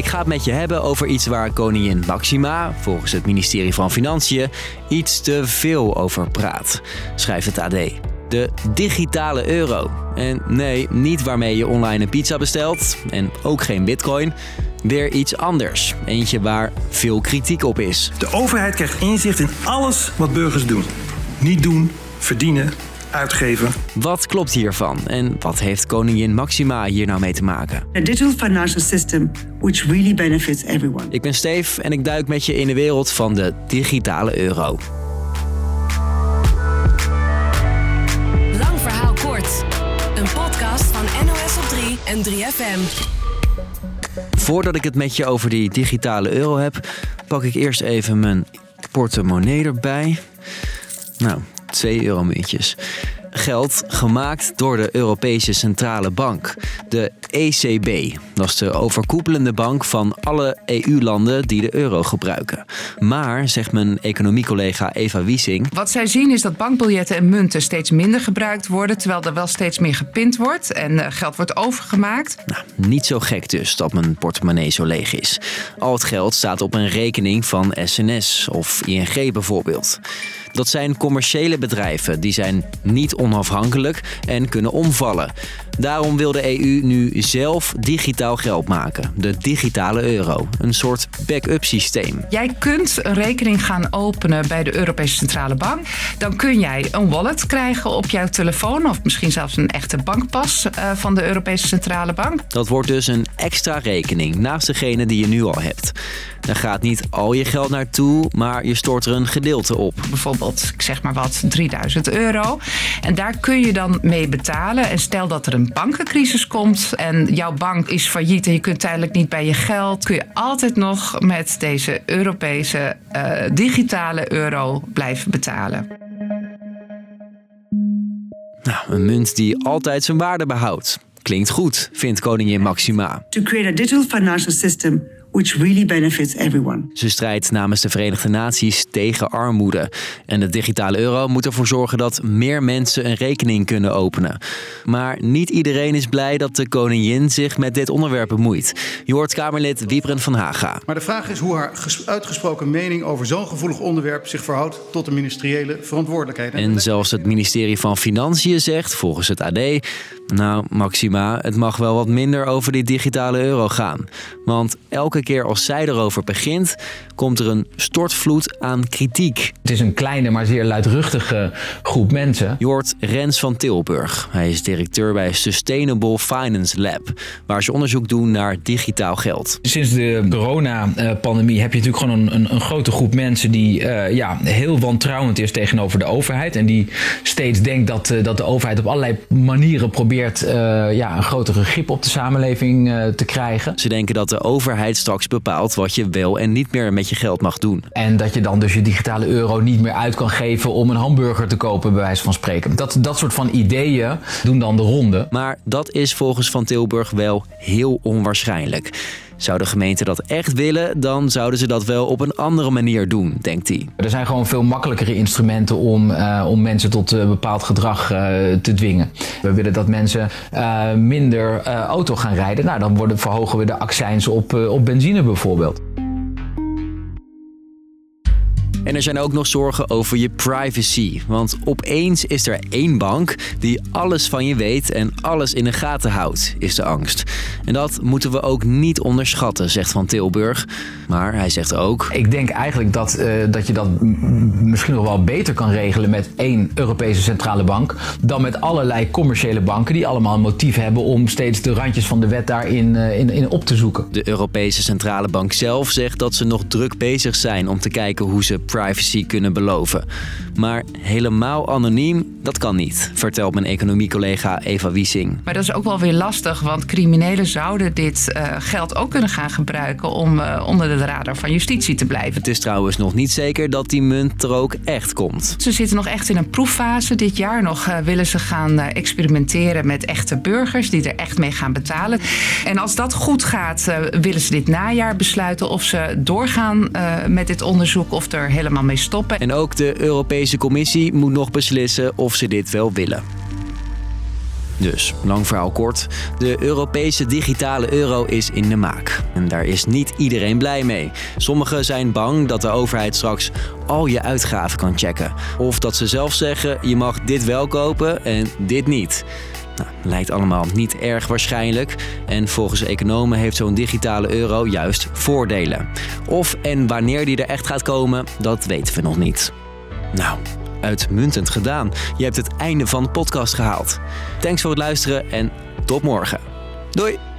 Ik ga het met je hebben over iets waar koningin Maxima, volgens het ministerie van Financiën, iets te veel over praat, schrijft het AD. De digitale euro. En nee, niet waarmee je online een pizza bestelt en ook geen bitcoin. Weer iets anders. Eentje waar veel kritiek op is. De overheid krijgt inzicht in alles wat burgers doen. Niet doen, verdienen, uitgeven. Wat klopt hiervan en wat heeft koningin Maxima hier nou mee te maken? A digital financial system which really benefits everyone. Ik ben Steve en ik duik met je in de wereld van de digitale euro. Lang verhaal kort. Een podcast van NOS op 3 en 3FM. Voordat ik het met je over die digitale euro heb, pak ik eerst even mijn portemonnee erbij. Nou, 2 euromuntjes. Geld gemaakt door de Europese Centrale Bank, de ECB. Dat is de overkoepelende bank van alle EU-landen die de euro gebruiken. Maar, zegt mijn economiecollega Eva Wiesing, Wat zij zien is dat bankbiljetten en munten steeds minder gebruikt worden, terwijl er wel steeds meer gepind wordt en eh, geld wordt overgemaakt. Nou, niet zo gek dus dat mijn portemonnee zo leeg is. Al het geld staat op een rekening van SNS of ING bijvoorbeeld. Dat zijn commerciële bedrijven, die zijn niet onafhankelijk en kunnen omvallen. Daarom wil de EU nu zelf digitaal geld maken, de digitale euro. Een soort backup systeem. Jij kunt een rekening gaan openen bij de Europese Centrale Bank. Dan kun jij een wallet krijgen op jouw telefoon of misschien zelfs een echte bankpas eh, van de Europese Centrale Bank. Dat wordt dus een extra rekening naast degene die je nu al hebt. Daar gaat niet al je geld naartoe, maar je stort er een gedeelte op. Bijvoorbeeld, ik zeg maar wat, 3000 euro. En daar kun je dan mee betalen. En stel dat er een bankencrisis komt en jouw bank is failliet en je kunt tijdelijk niet bij je geld, kun je altijd nog met deze Europese eh, digitale euro blijven betalen. Nou, een munt die altijd zijn waarde behoudt. Klinkt goed, vindt koningin Maxima. To create a digital financial system which really benefits everyone. Ze strijdt namens de Verenigde Naties tegen armoede. En de digitale euro moet ervoor zorgen dat meer mensen een rekening kunnen openen. Maar niet iedereen is blij dat de koningin zich met dit onderwerp bemoeit. Je hoort Kamerlid Wiebren van Haga. Maar de vraag is hoe haar ges- uitgesproken mening over zo'n gevoelig onderwerp zich verhoudt tot de ministeriële verantwoordelijkheden. En zelfs het ministerie van Financiën zegt, volgens het AD... Nou, Maxima, het mag wel wat minder over die digitale euro gaan. Want elke keer als zij erover begint, komt er een stortvloed aan kritiek. Het is een kleine, maar zeer luidruchtige groep mensen. Je hoort Rens van Tilburg. Hij is directeur bij Sustainable Finance Lab, waar ze onderzoek doen naar digitaal geld. Sinds de coronapandemie heb je natuurlijk gewoon een, een, een grote groep mensen die eh, ja, heel wantrouwend is tegenover de overheid. En die steeds denkt dat, eh, dat de overheid op allerlei manieren probeert eh, ja, een grotere grip op de samenleving te krijgen. Ze denken dat de overheid straks bepaalt wat je wel en niet meer met je geld mag doen. En dat je dan dus je digitale euro niet meer uit kan geven om een hamburger te kopen, bij wijze van spreken. Dat, dat soort van ideeën doen dan de ronde. Maar dat is volgens Van Tilburg wel heel onwaarschijnlijk. Zou de gemeente dat echt willen, dan zouden ze dat wel op een andere manier doen, denkt hij. Er zijn gewoon veel makkelijkere instrumenten om, eh, om mensen tot een bepaald gedrag eh, te dwingen. We willen dat mensen eh, minder eh, auto gaan rijden. Nou, dan worden, verhogen we de accijns op, eh, op benzine bijvoorbeeld. En er zijn ook nog zorgen over je privacy. Want opeens is er één bank die alles van je weet en alles in de gaten houdt, is de angst. En dat moeten we ook niet onderschatten, zegt Van Tilburg. Maar hij zegt ook. Ik denk eigenlijk dat, eh, dat je dat misschien nog wel beter kan regelen met één Europese centrale bank. dan met allerlei commerciële banken die allemaal een motief hebben om steeds de randjes van de wet daarin eh, in, in op te zoeken. De Europese Centrale Bank zelf zegt dat ze nog druk bezig zijn om te kijken hoe ze privacy kunnen beloven. Maar helemaal anoniem, dat kan niet, vertelt mijn economiecollega Eva Wiesing. Maar dat is ook wel weer lastig, want criminelen zouden dit eh, geld ook kunnen gaan gebruiken om eh, onder de radar van justitie te blijven. Het is trouwens nog niet zeker dat die munt er ook echt komt. Ze zitten nog echt in een proeffase. Dit jaar nog eh, willen ze gaan experimenteren met echte burgers die er echt mee gaan betalen. En als dat goed gaat, willen ze dit najaar besluiten of ze doorgaan met dit onderzoek of er helemaal mee stoppen. En ook de Europese Commissie moet nog beslissen of ze dit wel willen. Dus, lang verhaal kort, de Europese digitale euro is in de maak. En daar is niet iedereen blij mee. Sommigen zijn bang dat de overheid straks al je uitgaven kan checken. Of dat ze zelf zeggen, je mag dit wel kopen en dit niet. Nou, lijkt allemaal niet erg waarschijnlijk. En volgens economen heeft zo'n digitale euro juist voordelen. Of en wanneer die er echt gaat komen, dat weten we nog niet. Nou, uitmuntend gedaan. Je hebt het einde van de podcast gehaald. Thanks voor het luisteren en tot morgen. Doei!